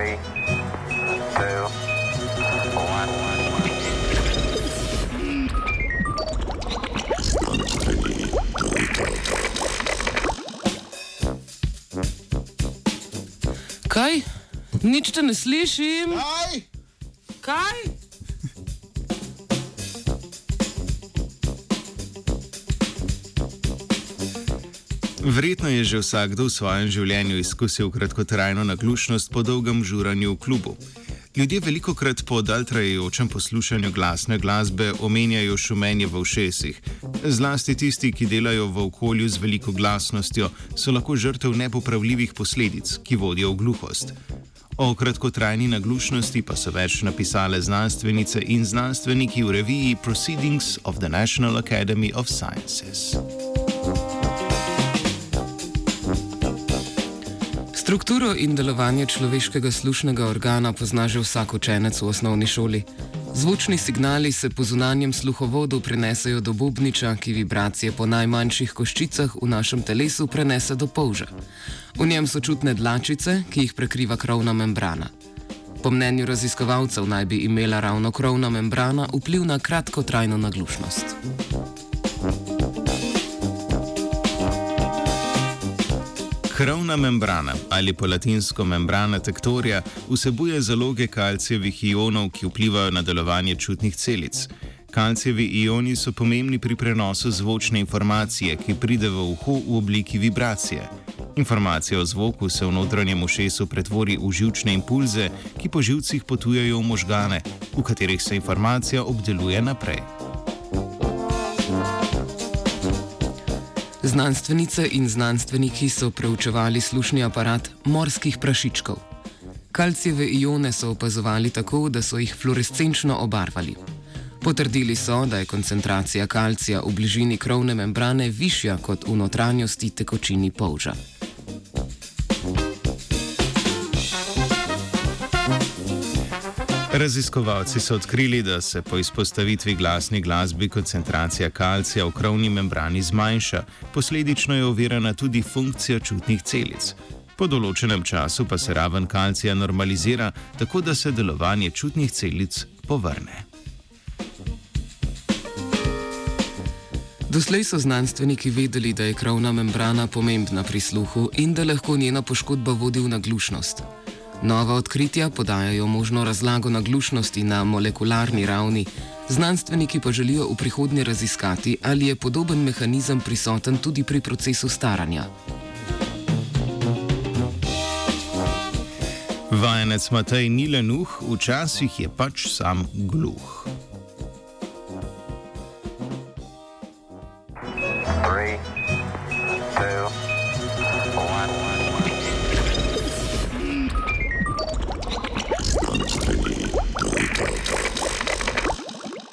Three, two, one. Kaj? Nič te ne slišim. Aj! Kaj? Verjetno je že vsakdo v svojem življenju izkusil kratkotrajno naglušnost po dolgem žuranju v klubu. Ljudje veliko krat po daltrajajočem poslušanju glasne glasbe omenjajo šumenje v ušesih. Zlasti tisti, ki delajo v okolju z veliko glasnostjo, so lahko žrtev nepopravljivih posledic, ki vodijo v gluhost. O kratkotrajni naglušnosti pa so več napisale znanstvenice in znanstveniki v reviji Proceedings of the National Academy of Sciences. Strukturo in delovanje človeškega slušnega organa pozna že vsak učenec v osnovni šoli. Zvočni signali se po zunanjem sluhovodu prenesejo do bubniča, ki vibracije po najmanjših koščicah v našem telesu prenese do polža. V njem so čutne dlačice, ki jih prekriva krovna membrana. Po mnenju raziskovalcev naj bi imela ravno krovna membrana vpliv na kratkotrajno naglušnost. Krovna membrana ali po latinsko membrana tektorija vsebuje zaloge kalcijevih ionov, ki vplivajo na delovanje čutnih celic. Kalcijevi ioni so pomembni pri prenosu zvočne informacije, ki pride v uho v obliki vibracije. Informacija o zvoku se v notranjem ušesu pretvori v žilčne impulze, ki po žilcih potujejo v možgane, v katerih se informacija obdeluje naprej. Znanstvenice in znanstveniki so preučevali slušni aparat morskih prašičkov. Kalcijeve ione so opazovali tako, da so jih fluorescenčno obarvali. Potrdili so, da je koncentracija kalcija v bližini krovne membrane višja kot v notranjosti tekočini polža. Raziskovalci so odkrili, da se po izpostavitvi glasni glasbi koncentracija kalcija v krovni membrani zmanjša, posledično je ovirana tudi funkcija čutnih celic. Po določenem času pa se raven kalcija normalizira, tako da se delovanje čutnih celic povrne. Doslej so znanstveniki vedeli, da je krovna membrana pomembna pri sluhu in da lahko njena poškodba vodi v naglušnost. Nova odkritja podajajo možno razlago naglušnosti na molekularni ravni, znanstveniki pa želijo v prihodnje raziskati, ali je podoben mehanizem prisoten tudi pri procesu staranja. Vajenec Matej ni le nuh, včasih je pač sam gluh.